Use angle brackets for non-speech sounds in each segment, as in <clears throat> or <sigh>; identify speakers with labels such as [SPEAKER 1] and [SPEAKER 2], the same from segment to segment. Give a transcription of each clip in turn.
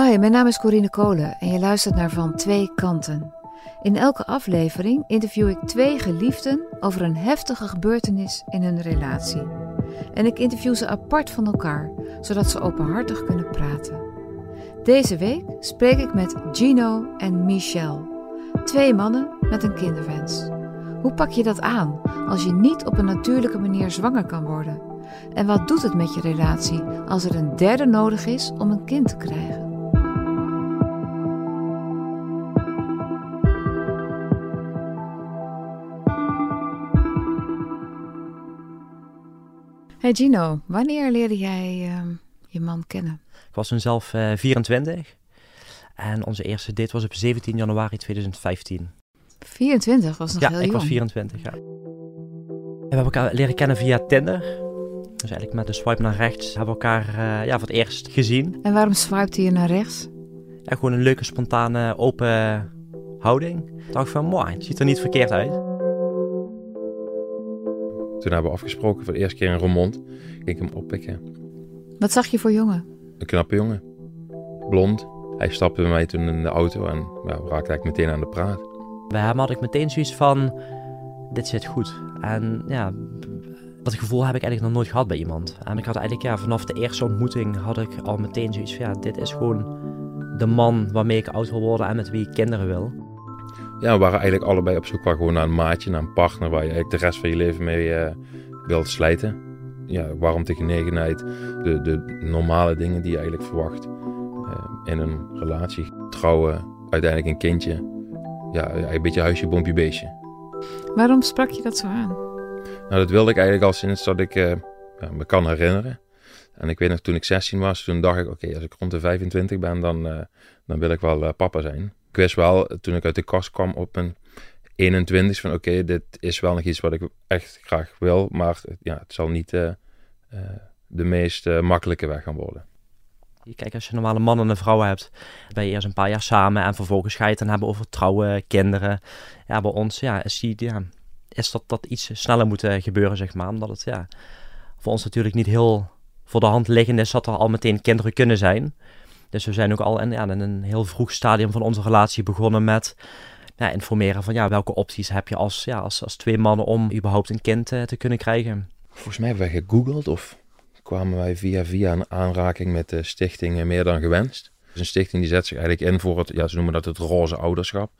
[SPEAKER 1] Hi, mijn naam is Corine Kolen en je luistert naar Van Twee Kanten. In elke aflevering interview ik twee geliefden over een heftige gebeurtenis in hun relatie. En ik interview ze apart van elkaar, zodat ze openhartig kunnen praten. Deze week spreek ik met Gino en Michel, twee mannen met een kinderwens. Hoe pak je dat aan als je niet op een natuurlijke manier zwanger kan worden? En wat doet het met je relatie als er een derde nodig is om een kind te krijgen? Hey Gino, wanneer leerde jij uh, je man kennen?
[SPEAKER 2] Ik was toen zelf uh, 24 en onze eerste date was op 17 januari 2015.
[SPEAKER 1] 24 was nog
[SPEAKER 2] ja,
[SPEAKER 1] heel
[SPEAKER 2] ik
[SPEAKER 1] jong.
[SPEAKER 2] was 24, ja. We hebben elkaar leren kennen via Tinder. Dus eigenlijk met de swipe naar rechts hebben we elkaar uh, ja, voor het eerst gezien.
[SPEAKER 1] En waarom swipte je naar rechts?
[SPEAKER 2] Ja, gewoon een leuke, spontane, open houding. Ik dacht van, mooi, het ziet er niet verkeerd uit.
[SPEAKER 3] Toen hebben we afgesproken voor de eerste keer in Roermond. Ging ik hem oppikken.
[SPEAKER 1] Wat zag je voor jongen?
[SPEAKER 3] Een knappe jongen. Blond. Hij stapte bij mij toen in de auto en ja, we raakten eigenlijk meteen aan de praat.
[SPEAKER 2] Bij hem had ik meteen zoiets van, dit zit goed. En ja, dat gevoel heb ik eigenlijk nog nooit gehad bij iemand. En ik had eigenlijk ja, vanaf de eerste ontmoeting had ik al meteen zoiets van, ja, dit is gewoon de man waarmee ik oud wil worden en met wie ik kinderen wil.
[SPEAKER 3] Ja, we waren eigenlijk allebei op zoek gewoon naar een maatje, naar een partner waar je eigenlijk de rest van je leven mee uh, wilt slijten. Ja, warmte, genegenheid, de, de normale dingen die je eigenlijk verwacht uh, in een relatie. Trouwen, uiteindelijk een kindje. Ja, een beetje huisje, bompje, beestje.
[SPEAKER 1] Waarom sprak je dat zo aan?
[SPEAKER 3] Nou, dat wilde ik eigenlijk al sinds dat ik uh, ja, me kan herinneren. En ik weet nog, toen ik 16 was, toen dacht ik, oké, okay, als ik rond de 25 ben, dan, dan wil ik wel papa zijn. Ik wist wel, toen ik uit de kast kwam op mijn 21, van oké, dit is wel nog iets wat ik echt graag wil, maar ja, het zal niet de meest makkelijke weg gaan worden.
[SPEAKER 2] Kijk, als je normale man en een vrouw hebt, ben je eerst een paar jaar samen en vervolgens ga je het dan hebben over trouwen, kinderen. Ja, bij ons ja, is, die, ja, is dat, dat iets sneller moeten gebeuren, zeg maar. Omdat het ja, voor ons natuurlijk niet heel voor de hand liggend is dat er al meteen kinderen kunnen zijn. Dus we zijn ook al in, ja, in een heel vroeg stadium van onze relatie begonnen met ja, informeren van ja, welke opties heb je als, ja, als, als twee mannen om überhaupt een kind uh, te kunnen krijgen.
[SPEAKER 3] Volgens mij hebben wij gegoogeld of kwamen wij via via een aanraking met de stichting Meer dan Gewenst. Dus een stichting die zet zich eigenlijk in voor het, ja, ze noemen dat het roze ouderschap.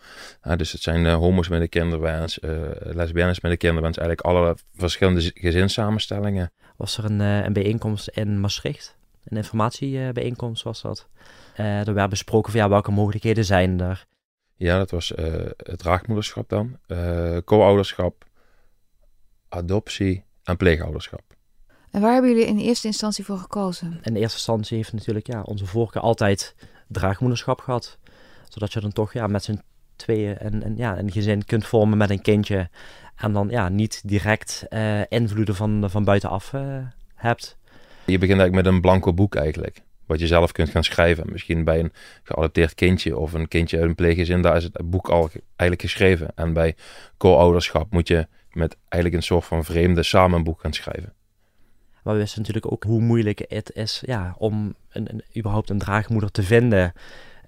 [SPEAKER 3] Uh, dus het zijn uh, homo's met een kinderwens, uh, lesbiennes met een kinderwens, eigenlijk alle verschillende gezinssamenstellingen.
[SPEAKER 2] Was er een, een bijeenkomst in Maastricht, een informatiebijeenkomst was dat. er werd besproken van ja, welke mogelijkheden zijn er.
[SPEAKER 3] Ja, dat was het draagmoederschap dan, co-ouderschap, adoptie en pleegouderschap.
[SPEAKER 1] En waar hebben jullie in eerste instantie voor gekozen?
[SPEAKER 2] In eerste instantie heeft natuurlijk ja, onze voorkeur altijd draagmoederschap gehad. Zodat je dan toch ja, met z'n tweeën een, een, ja, een gezin kunt vormen met een kindje. En dan ja, niet direct uh, invloeden van, van buitenaf uh, hebt.
[SPEAKER 3] Je begint eigenlijk met een blanco boek eigenlijk. Wat je zelf kunt gaan schrijven. Misschien bij een geadopteerd kindje of een kindje uit een pleeggezin. Daar is het boek al eigenlijk geschreven. En bij co-ouderschap moet je met eigenlijk een soort van vreemde samen een boek gaan schrijven.
[SPEAKER 2] Maar we wisten natuurlijk ook hoe moeilijk het is ja, om een, een, überhaupt een draagmoeder te vinden.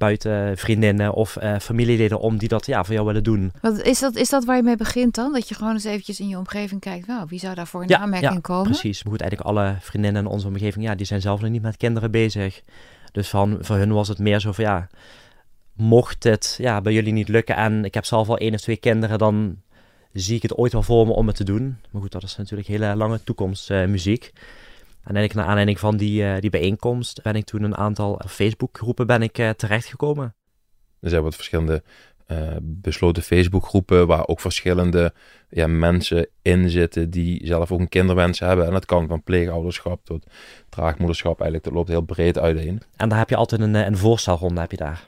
[SPEAKER 2] Buiten vriendinnen of uh, familieleden om die dat ja, voor jou willen doen.
[SPEAKER 1] Wat, is, dat, is dat waar je mee begint dan? Dat je gewoon eens eventjes in je omgeving kijkt. Nou, wie zou daarvoor in
[SPEAKER 2] ja,
[SPEAKER 1] aanmerking
[SPEAKER 2] ja,
[SPEAKER 1] komen?
[SPEAKER 2] precies. Maar goed, eigenlijk alle vriendinnen in onze omgeving, ja, die zijn zelf nog niet met kinderen bezig. Dus van, voor hun was het meer zo van ja, mocht het ja, bij jullie niet lukken en ik heb zelf al één of twee kinderen, dan zie ik het ooit wel voor me om het te doen. Maar goed, dat is natuurlijk hele lange toekomstmuziek. Uh, en eigenlijk naar aanleiding van die, uh, die bijeenkomst ben ik toen een aantal Facebookgroepen ben ik uh, terechtgekomen.
[SPEAKER 3] Er zijn wat verschillende uh, besloten Facebookgroepen waar ook verschillende ja, mensen in zitten die zelf ook een kinderwens hebben. En dat kan van pleegouderschap tot draagmoederschap. Eigenlijk dat loopt heel breed uiteen.
[SPEAKER 2] En daar heb je altijd een, een voorstelronde heb je daar.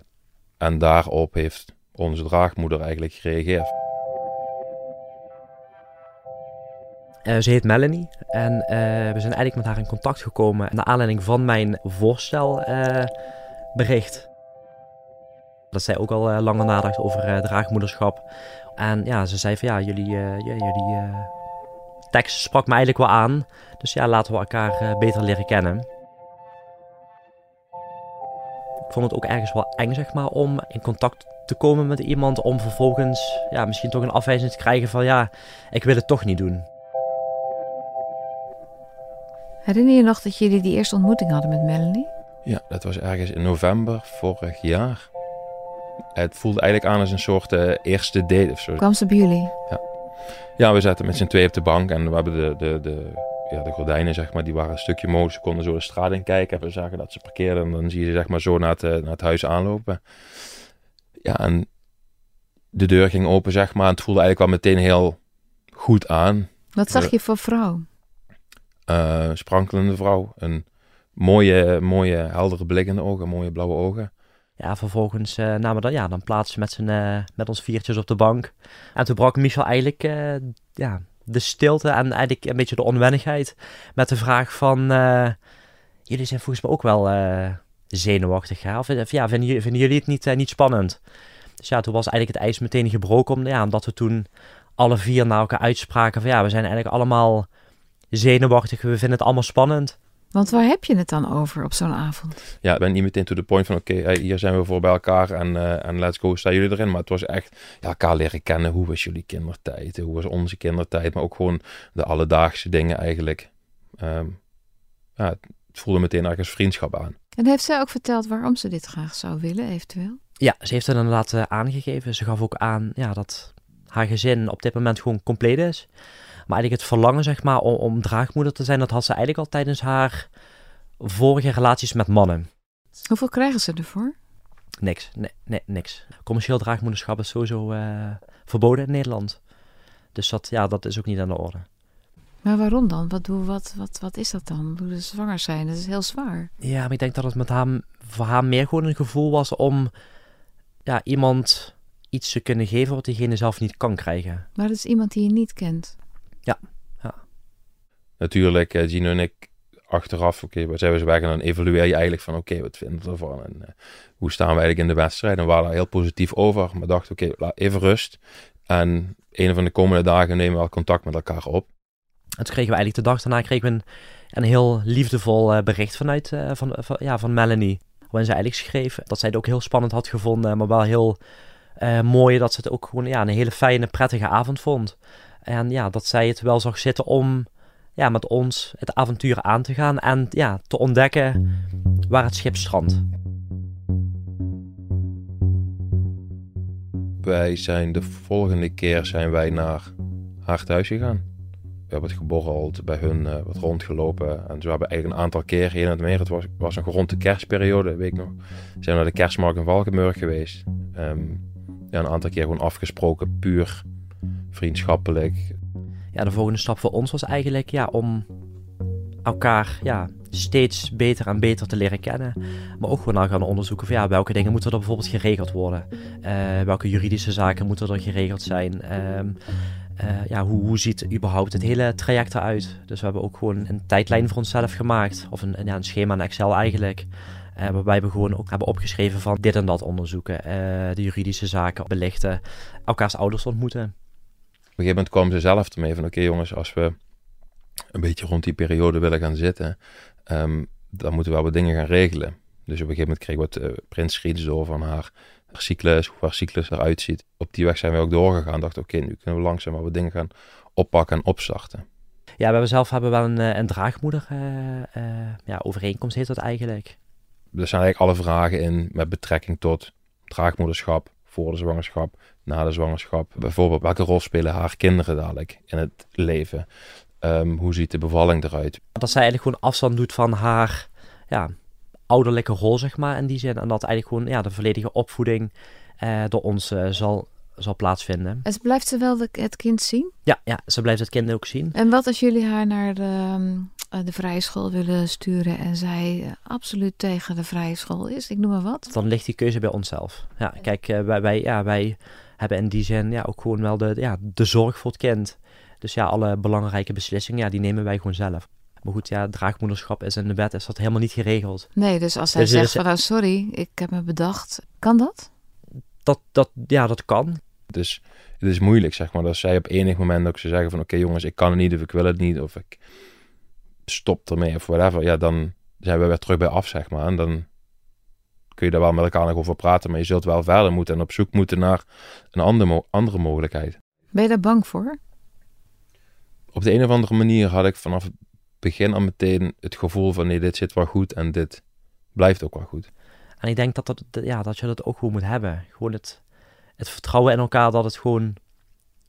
[SPEAKER 3] En daarop heeft onze draagmoeder eigenlijk gereageerd.
[SPEAKER 2] Uh, ze heet Melanie en uh, we zijn eigenlijk met haar in contact gekomen naar aanleiding van mijn voorstelbericht. Uh, dat zij ook al langer nadacht over draagmoederschap. En ja, ze zei van ja, jullie, ja, jullie tekst sprak me eigenlijk wel aan. Dus ja, laten we elkaar beter leren kennen. ik vond het ook ergens wel eng, zeg maar, om in contact te komen met iemand. Om vervolgens ja, misschien toch een afwijzing te krijgen van ja, ik wil het toch niet doen.
[SPEAKER 1] Herinner je nog dat jullie die eerste ontmoeting hadden met Melanie?
[SPEAKER 3] Ja, dat was ergens in november vorig jaar. Het voelde eigenlijk aan als een soort uh, eerste date of zo.
[SPEAKER 1] Kwam ze bij jullie?
[SPEAKER 3] Ja. Ja, we zaten met z'n twee op de bank en we hebben de, de, de, ja, de gordijnen, zeg maar, die waren een stukje mooi. Ze konden zo de straat in kijken. En we zagen dat ze parkeerden en dan zie je ze zeg maar zo naar het, eh, naar het huis aanlopen. Ja, en de deur ging open, zeg maar. En het voelde eigenlijk wel meteen heel goed aan.
[SPEAKER 1] Wat zag je voor vrouw?
[SPEAKER 3] Uh, sprankelende vrouw. Een mooie, mooie, heldere blik in de ogen, mooie blauwe ogen.
[SPEAKER 2] Ja, vervolgens uh, namen we dan, ja, dan plaatsen met, z'n, uh, met ons viertjes op de bank. En toen brak Michel eigenlijk ja, de stilte en eigenlijk een beetje de onwennigheid. Met de vraag van, jullie zijn volgens mij ook wel zenuwachtig. Hè? Of, of, ja, vinden, vinden jullie het niet, niet spannend? Dus ja, toen was eigenlijk het ijs meteen gebroken. Om, ja, omdat we toen alle vier naar elkaar uitspraken van ja, we zijn eigenlijk allemaal zenuwachtig. We vinden het allemaal spannend.
[SPEAKER 1] Want waar heb je het dan over op zo'n avond?
[SPEAKER 3] Ja, ik ben niet meteen to the point van oké, hier zijn we voor bij elkaar en, uh, en let's go, staan jullie erin. Maar het was echt ja, elkaar leren kennen. Hoe was jullie kindertijd? Hoe was onze kindertijd? Maar ook gewoon de alledaagse dingen eigenlijk. Um, ja, het voelde meteen ergens vriendschap aan.
[SPEAKER 1] En heeft zij ook verteld waarom ze dit graag zou willen, eventueel?
[SPEAKER 2] Ja, ze heeft het inderdaad uh, aangegeven. Ze gaf ook aan ja, dat haar gezin op dit moment gewoon compleet is. Maar eigenlijk het verlangen, zeg maar, om, om draagmoeder te zijn, dat had ze eigenlijk al tijdens haar vorige relaties met mannen.
[SPEAKER 1] Hoeveel krijgen ze ervoor?
[SPEAKER 2] Niks, nee, nee niks. Commercieel draagmoederschap is sowieso uh, verboden in Nederland. Dus dat, ja, dat is ook niet aan de orde.
[SPEAKER 1] Maar waarom dan? Wat, wat, wat, wat is dat dan? Hoe ze zwanger zijn? Dat is heel zwaar.
[SPEAKER 2] Ja, maar ik denk dat het met haar, voor haar meer gewoon een gevoel was om ja, iemand iets te kunnen geven wat diegene zelf niet kan krijgen.
[SPEAKER 1] Maar dat is iemand die je niet kent.
[SPEAKER 2] Ja. ja.
[SPEAKER 3] Natuurlijk, uh, Gino en ik achteraf, oké, okay, wat zijn we zo weg? En dan evalueer je eigenlijk van, oké, okay, wat vinden we ervan? En uh, hoe staan we eigenlijk in de wedstrijd? En we waren daar heel positief over. Maar dacht, oké, okay, even rust. En een van de komende dagen nemen we wel contact met elkaar op.
[SPEAKER 2] En toen kregen we eigenlijk de dag daarna kregen we een, een heel liefdevol uh, bericht vanuit uh, van, van, ja, van Melanie. Waarin ze eigenlijk schreef dat zij het ook heel spannend had gevonden, maar wel heel uh, mooi dat ze het ook gewoon ja, een hele fijne, prettige avond vond. En ja, dat zij het wel zag zitten om ja, met ons het avontuur aan te gaan en ja, te ontdekken waar het schip strandt.
[SPEAKER 3] Wij zijn de volgende keer zijn wij naar haar thuis gegaan. We hebben het geborreld, bij hun uh, wat rondgelopen. En zo hebben eigenlijk een aantal keer heen en weer. Het was, was rond de kerstperiode, weet ik nog. Zijn we naar de kerstmarkt in Valkenburg geweest. Um, ja, een aantal keer gewoon afgesproken, puur vriendschappelijk.
[SPEAKER 2] Ja, de volgende stap voor ons was eigenlijk ja, om elkaar ja, steeds beter en beter te leren kennen. Maar ook gewoon gaan onderzoeken van ja, welke dingen moeten er bijvoorbeeld geregeld worden. Uh, welke juridische zaken moeten er geregeld zijn. Uh, uh, ja, hoe, hoe ziet überhaupt het hele traject eruit? Dus we hebben ook gewoon een tijdlijn voor onszelf gemaakt. Of een, ja, een schema in Excel eigenlijk. Uh, waarbij we gewoon ook hebben opgeschreven van dit en dat onderzoeken. De juridische zaken belichten. Elkaars ouders ontmoeten. Op
[SPEAKER 3] een gegeven moment kwamen ze zelf ermee van oké okay, jongens, als we een beetje rond die periode willen gaan zitten, um, dan moeten we wel wat dingen gaan regelen. Dus op een gegeven moment kregen we het uh, prins screens door van haar cyclus, hoe haar cyclus eruit ziet. Op die weg zijn we ook doorgegaan. Dachten oké, okay, nu kunnen we langzaam wat dingen gaan oppakken en opstarten.
[SPEAKER 2] Ja, we hebben zelf hebben wel een, een draagmoeder ja, overeenkomst heet dat eigenlijk
[SPEAKER 3] er zijn eigenlijk alle vragen in met betrekking tot draagmoederschap, voor de zwangerschap, na de zwangerschap. Bijvoorbeeld, welke rol spelen haar kinderen dadelijk in het leven? Um, hoe ziet de bevalling eruit?
[SPEAKER 2] Dat zij eigenlijk gewoon afstand doet van haar ja, ouderlijke rol, zeg maar, in die zin. En dat eigenlijk gewoon ja, de volledige opvoeding uh, door ons uh, zal, zal plaatsvinden.
[SPEAKER 1] En blijft ze wel de, het kind zien?
[SPEAKER 2] Ja, ja, ze blijft het kind ook zien.
[SPEAKER 1] En wat als jullie haar naar de, eh, de vrije school willen sturen en zij eh, absoluut tegen de vrije school is, ik noem maar wat.
[SPEAKER 2] Dan ligt die keuze bij onszelf. Ja, kijk, uh, wij, wij, ja, wij hebben in die zin ja, ook gewoon wel de, ja, de zorg voor het kind. Dus ja, alle belangrijke beslissingen, ja, die nemen wij gewoon zelf. Maar goed, ja, draagmoederschap is in de wet is dat helemaal niet geregeld.
[SPEAKER 1] Nee, dus als zij dus zegt van, oh, sorry, ik heb me bedacht, kan dat?
[SPEAKER 2] Dat, dat, ja, dat kan.
[SPEAKER 3] Dus het is moeilijk, zeg maar. Als zij op enig moment ook ze zeggen van, oké jongens, ik kan het niet of ik wil het niet of ik stop ermee of whatever, ja, dan zijn we weer terug bij af, zeg maar. En dan kun je daar wel met elkaar nog over praten. Maar je zult wel verder moeten en op zoek moeten naar een andere, andere mogelijkheid.
[SPEAKER 1] Ben je daar bang voor?
[SPEAKER 3] Op de een of andere manier had ik vanaf het begin al meteen het gevoel van nee, dit zit wel goed en dit blijft ook wel goed.
[SPEAKER 2] En ik denk dat, dat, ja, dat je dat ook gewoon moet hebben. Gewoon het, het vertrouwen in elkaar dat het gewoon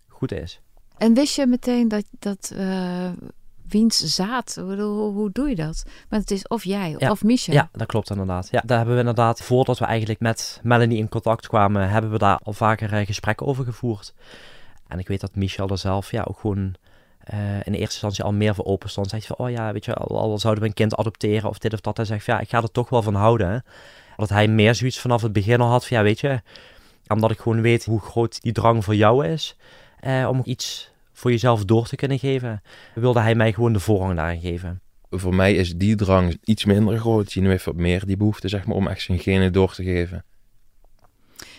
[SPEAKER 2] goed is.
[SPEAKER 1] En wist je meteen dat, dat uh, wiens zaad, hoe, hoe, doe je dat? Want het is of jij of Michel.
[SPEAKER 2] Ja, dat klopt inderdaad. Ja, daar hebben we inderdaad, voordat we eigenlijk met Melanie in contact kwamen, hebben we daar al vaker uh, gesprekken over gevoerd. En ik weet dat Michel er zelf ja, ook gewoon uh, in eerste instantie al meer voor open stond. Zegt van, oh ja, weet je, al, al, zouden we een kind adopteren of dit of dat. Hij zegt ja, ik ga er toch wel van houden. Dat hij meer zoiets vanaf het begin al had van, ja, weet je, omdat ik gewoon weet hoe groot die drang voor jou is. Uh, om iets voor jezelf door te kunnen geven, wilde hij mij gewoon de voorrang daarin geven.
[SPEAKER 3] Voor mij is die drang iets minder groot. Zie heeft wat meer die behoefte, zeg maar, om echt zijn genen door te geven.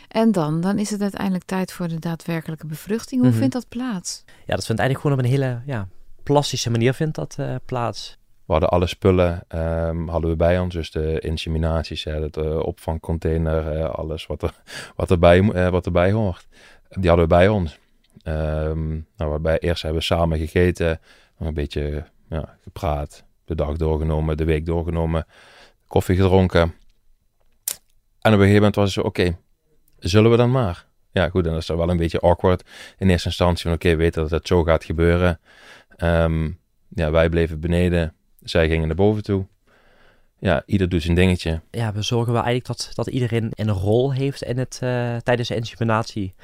[SPEAKER 1] En dan? Dan is het uiteindelijk tijd voor de daadwerkelijke bevruchting. Hoe mhm. vindt dat plaats?
[SPEAKER 2] Ja, dat vindt eigenlijk gewoon op een hele ja, plastische manier vindt dat uh, plaats.
[SPEAKER 3] We hadden alle spullen um, hadden we bij ons. Dus de inseminaties, hè, de uh, opvangcontainer, uh, alles wat, er, <laughs> wat, erbij, uh, wat erbij hoort. Die hadden we bij ons. Um, nou, waarbij eerst hebben we samen gegeten, een beetje ja, gepraat, de dag doorgenomen, de week doorgenomen, koffie gedronken. En op een gegeven moment was het zo, oké, zullen we dan maar? Ja, goed, dan is dat wel een beetje awkward in eerste instantie. Van oké, weten dat het zo gaat gebeuren. Um, ja, wij bleven beneden. Zij gingen naar boven toe. Ja, ieder doet zijn dingetje.
[SPEAKER 2] Ja, we zorgen wel eigenlijk dat, dat iedereen een rol heeft in het, uh, tijdens de inseminatie.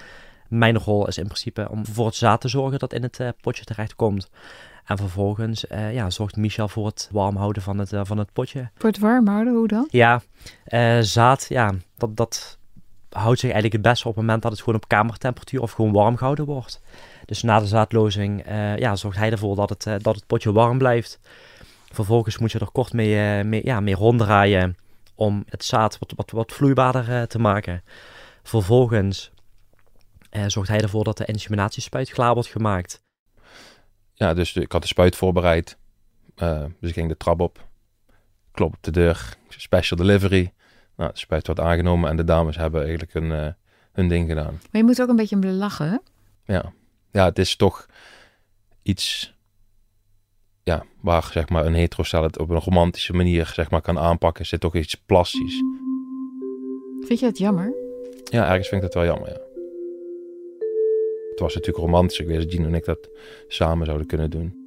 [SPEAKER 2] Mijn rol is in principe om voor het zaad te zorgen dat in het uh, potje terecht komt. En vervolgens uh, ja, zorgt Michel voor het warm houden van het, van het potje.
[SPEAKER 1] Voor het warm houden, hoe dan?
[SPEAKER 2] Ja, zaad, ja, dat, dat houdt zich eigenlijk het beste op het moment dat het gewoon op kamertemperatuur of gewoon warm gehouden wordt. Dus na de zaadlozing ja, zorgt hij ervoor dat het, dat het potje warm blijft. Vervolgens moet je er kort mee, mee, ja, mee ronddraaien om het zaad wat, wat, wat vloeibaarder te maken. Vervolgens zorgt hij ervoor dat de inseminatiespuit klaar wordt gemaakt.
[SPEAKER 3] Ja, dus ik had de spuit voorbereid. dus ik ging de trap op. Klop op de deur. Special delivery. Nou, de spuit wordt aangenomen en de dames hebben eigenlijk hun, uh, hun ding gedaan.
[SPEAKER 1] Maar je moet ook een beetje om lachen, hè?
[SPEAKER 3] Ja. ja, het is toch iets ja, waar zeg maar, een heterostel het op een romantische manier zeg maar, kan aanpakken. Zit toch iets plastisch.
[SPEAKER 1] Vind je het jammer?
[SPEAKER 3] Ja, ergens vind ik dat wel jammer, ja. Het was natuurlijk romantisch geweest dat Gino en ik dat samen zouden kunnen doen.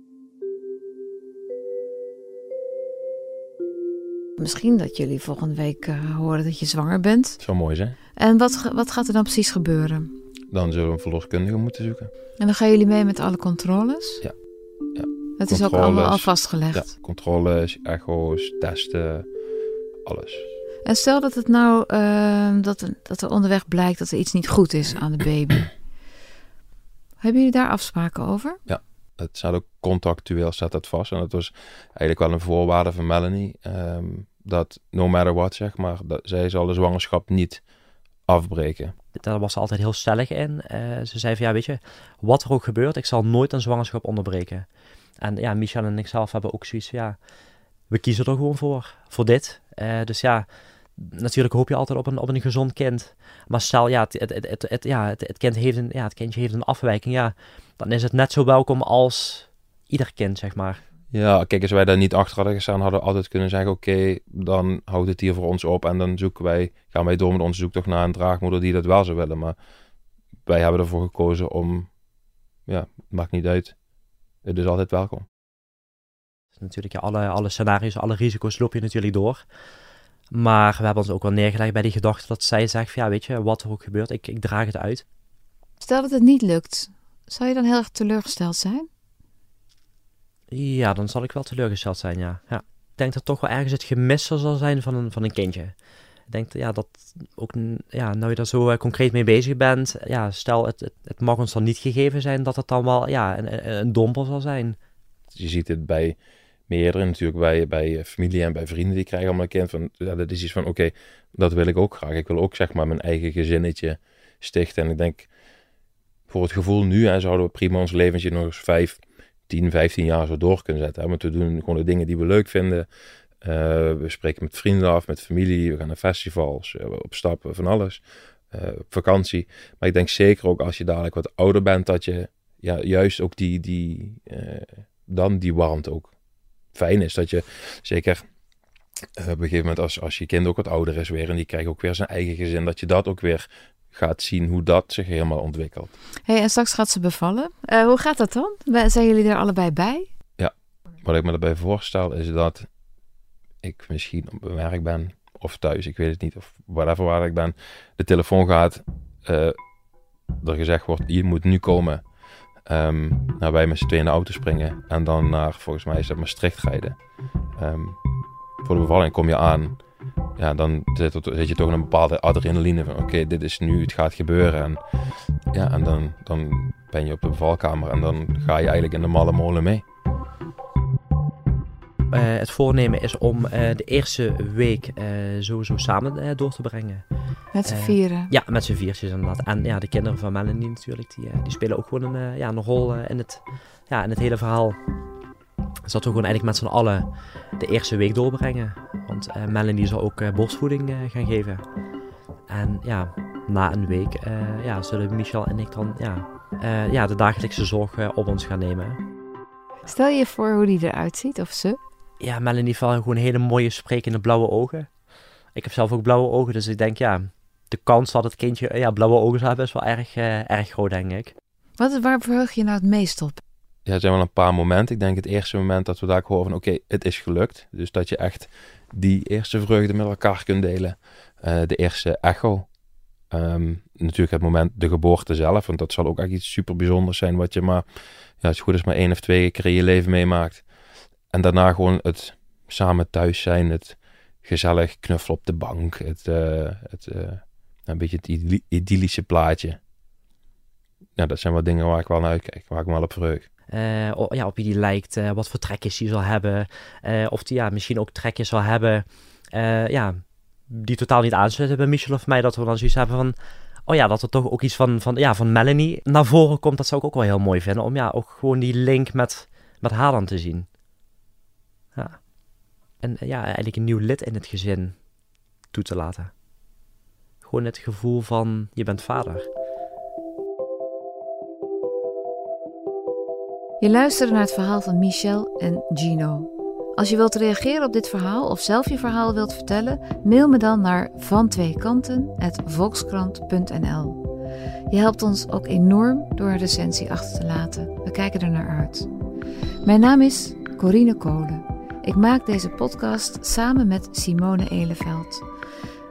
[SPEAKER 1] Misschien dat jullie volgende week uh, horen dat je zwanger bent.
[SPEAKER 3] Zo mooi zijn.
[SPEAKER 1] En wat, wat gaat er dan precies gebeuren?
[SPEAKER 3] Dan zullen we een verloskundige moeten zoeken.
[SPEAKER 1] En dan gaan jullie mee met alle controles?
[SPEAKER 3] Ja. ja.
[SPEAKER 1] Het is ook allemaal al vastgelegd?
[SPEAKER 3] Ja, controles, echo's, testen, alles.
[SPEAKER 1] En stel dat het nou, uh, dat, dat er onderweg blijkt dat er iets niet goed is aan de baby. <clears throat> Hebben jullie daar afspraken over?
[SPEAKER 3] Ja, het staat ook contractueel staat dat vast. En dat was eigenlijk wel een voorwaarde van Melanie. Ehm, dat no matter what, zeg maar, dat, zij zal de zwangerschap niet afbreken.
[SPEAKER 2] Daar was ze altijd heel stellig in. Uh, ze zei van ja, weet je, wat er ook gebeurt, ik zal nooit een zwangerschap onderbreken. En ja, Michel en ik zelf hebben ook zoiets van ja, we kiezen er gewoon voor, voor dit. Uh, dus ja, natuurlijk hoop je altijd op een, op een gezond kind. Maar stel, ja, het, het, het, het, ja, het, het, kind heeft een, ja, het kindje heeft een afwijking, ja, dan is het net zo welkom als ieder kind, zeg maar.
[SPEAKER 3] Ja, kijk, als wij daar niet achter hadden gestaan, hadden we altijd kunnen zeggen: Oké, dan houdt het hier voor ons op. En dan zoeken wij, gaan wij door met onze zoektocht naar een draagmoeder die dat wel zou willen. Maar wij hebben ervoor gekozen om, ja, maakt niet uit. Het is altijd welkom.
[SPEAKER 2] Natuurlijk, ja, alle, alle scenario's, alle risico's loop je natuurlijk door. Maar we hebben ons ook wel neergelegd bij die gedachte dat zij zegt: van, Ja, weet je, wat er ook gebeurt, ik, ik draag het uit.
[SPEAKER 1] Stel dat het niet lukt, zou je dan heel erg teleurgesteld zijn?
[SPEAKER 2] Ja, dan zal ik wel teleurgesteld zijn, ja. ja. Ik denk dat toch wel ergens het gemis zal zijn van een, van een kindje. Ik denk ja, dat ook, ja, nou je daar zo uh, concreet mee bezig bent, ja, stel het, het, het, mag ons dan niet gegeven zijn, dat het dan wel ja, een, een dompel zal zijn.
[SPEAKER 3] Je ziet het bij meerdere natuurlijk, bij, bij familie en bij vrienden die krijgen allemaal kind van, ja, dat is iets van, oké, dat wil ik ook graag. Ik wil ook zeg maar mijn eigen gezinnetje stichten. En ik denk, voor het gevoel nu hè, zouden we prima ons leventje nog eens vijf, 10, 15 jaar zo door kunnen zetten. Hè? Want we doen gewoon de dingen die we leuk vinden. Eh, we spreken met vrienden af, met familie. We gaan naar festivals, uh, op stappen, van alles. Op vakantie. Maar ik denk zeker ook als je dadelijk wat ouder bent, dat je ja, juist ook die, die, dan die warmte ook fijn is. Dat je zeker op een gegeven moment als, als je kind ook wat ouder is weer en die krijgt ook weer zijn eigen gezin, dat je dat ook weer gaat zien hoe dat zich helemaal ontwikkelt.
[SPEAKER 1] Hey, en straks gaat ze bevallen. hoe gaat dat dan? Zijn jullie er allebei bij?
[SPEAKER 3] Wat ik me daarbij voorstel is dat ik misschien op mijn werk ben of thuis, ik weet het niet, of whatever waar ik ben, de telefoon gaat, uh, er gezegd wordt, je moet nu komen, um, naar wij met z'n tweeën in de auto springen en dan naar, volgens mij is dat Maastricht rijden. Um, voor de bevalling kom je aan, ja, dan zit, je toch een bepaalde adrenaline van, oké, dit is nu, het gaat gebeuren. En, ja, en dan, dan ben je op de bevalkamer en dan ga je eigenlijk in de malle molen mee.
[SPEAKER 2] Uh, het voornemen is om uh, de eerste week uh, sowieso samen door te brengen.
[SPEAKER 1] Met z'n vieren?
[SPEAKER 2] Ja, met z'n viertjes inderdaad. En ja, de kinderen van Melanie natuurlijk, die, die spelen ook gewoon een, ja, een rol in, het, ja, in het hele verhaal. Dus dat we gewoon eigenlijk met z'n allen de eerste week doorbrengen. Want Melanie zal ook borstvoeding gaan geven. En ja, na een week ja, zullen Michel en ik dan ja, ja, de dagelijkse zorg op ons gaan nemen.
[SPEAKER 1] Stel je voor hoe die eruit ziet, of ze?
[SPEAKER 2] Ja, Melanie heeft gewoon hele mooie sprekende blauwe ogen. Ik heb zelf ook blauwe ogen, dus ik denk ja, de kans dat het kindje ja, blauwe ogen zou hebben is wel erg, uh, erg groot, denk ik.
[SPEAKER 1] Wat, waar verheug je nou het meest op?
[SPEAKER 3] Ja, er zijn wel een paar momenten. Ik denk het eerste moment dat we daar horen van oké, het is gelukt. Dus dat je echt die eerste vreugde met elkaar kunt delen. Uh, de eerste echo. Um, natuurlijk het moment de geboorte zelf, want dat zal ook echt iets super bijzonders zijn wat je maar, ja, het is goed is maar één of twee keer in je leven meemaakt. En daarna gewoon het samen thuis zijn, het gezellig knuffelen op de bank, het, uh, het uh, een beetje het idyllische plaatje. Ja, dat zijn wel dingen waar ik wel naar uitkijk, waar ik me wel op verheug.
[SPEAKER 2] Uh, ja, op wie die lijkt, wat voor trekjes die zal hebben. of die ja, misschien ook trekjes zal hebben ja, die totaal niet aansluiten bij Michel of mij. Dat we dan zoiets hebben van, oh ja, dat er toch ook iets van, van, ja, van Melanie naar voren komt. Dat zou ik ook wel heel mooi vinden. Om ja, ook gewoon die link met, met haar dan te zien. En ja, eigenlijk een nieuw lid in het gezin toe te laten. Gewoon het gevoel van je bent vader.
[SPEAKER 1] Je luisterde naar het verhaal van Michel en Gino. Als je wilt reageren op dit verhaal of zelf je verhaal wilt vertellen, mail me dan naar vantweekanten.volkskrant.nl. Je helpt ons ook enorm door een recensie achter te laten. We kijken er naar uit. Mijn naam is Corine Kolen. Ik maak deze podcast samen met Simone Eleveld.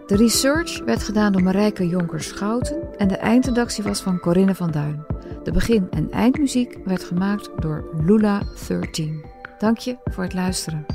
[SPEAKER 1] De research werd gedaan door Marijke Jonkers-Schouten en de eindredactie was van Corinne van Duin. De begin- en eindmuziek werd gemaakt door Lula13. Dank je voor het luisteren.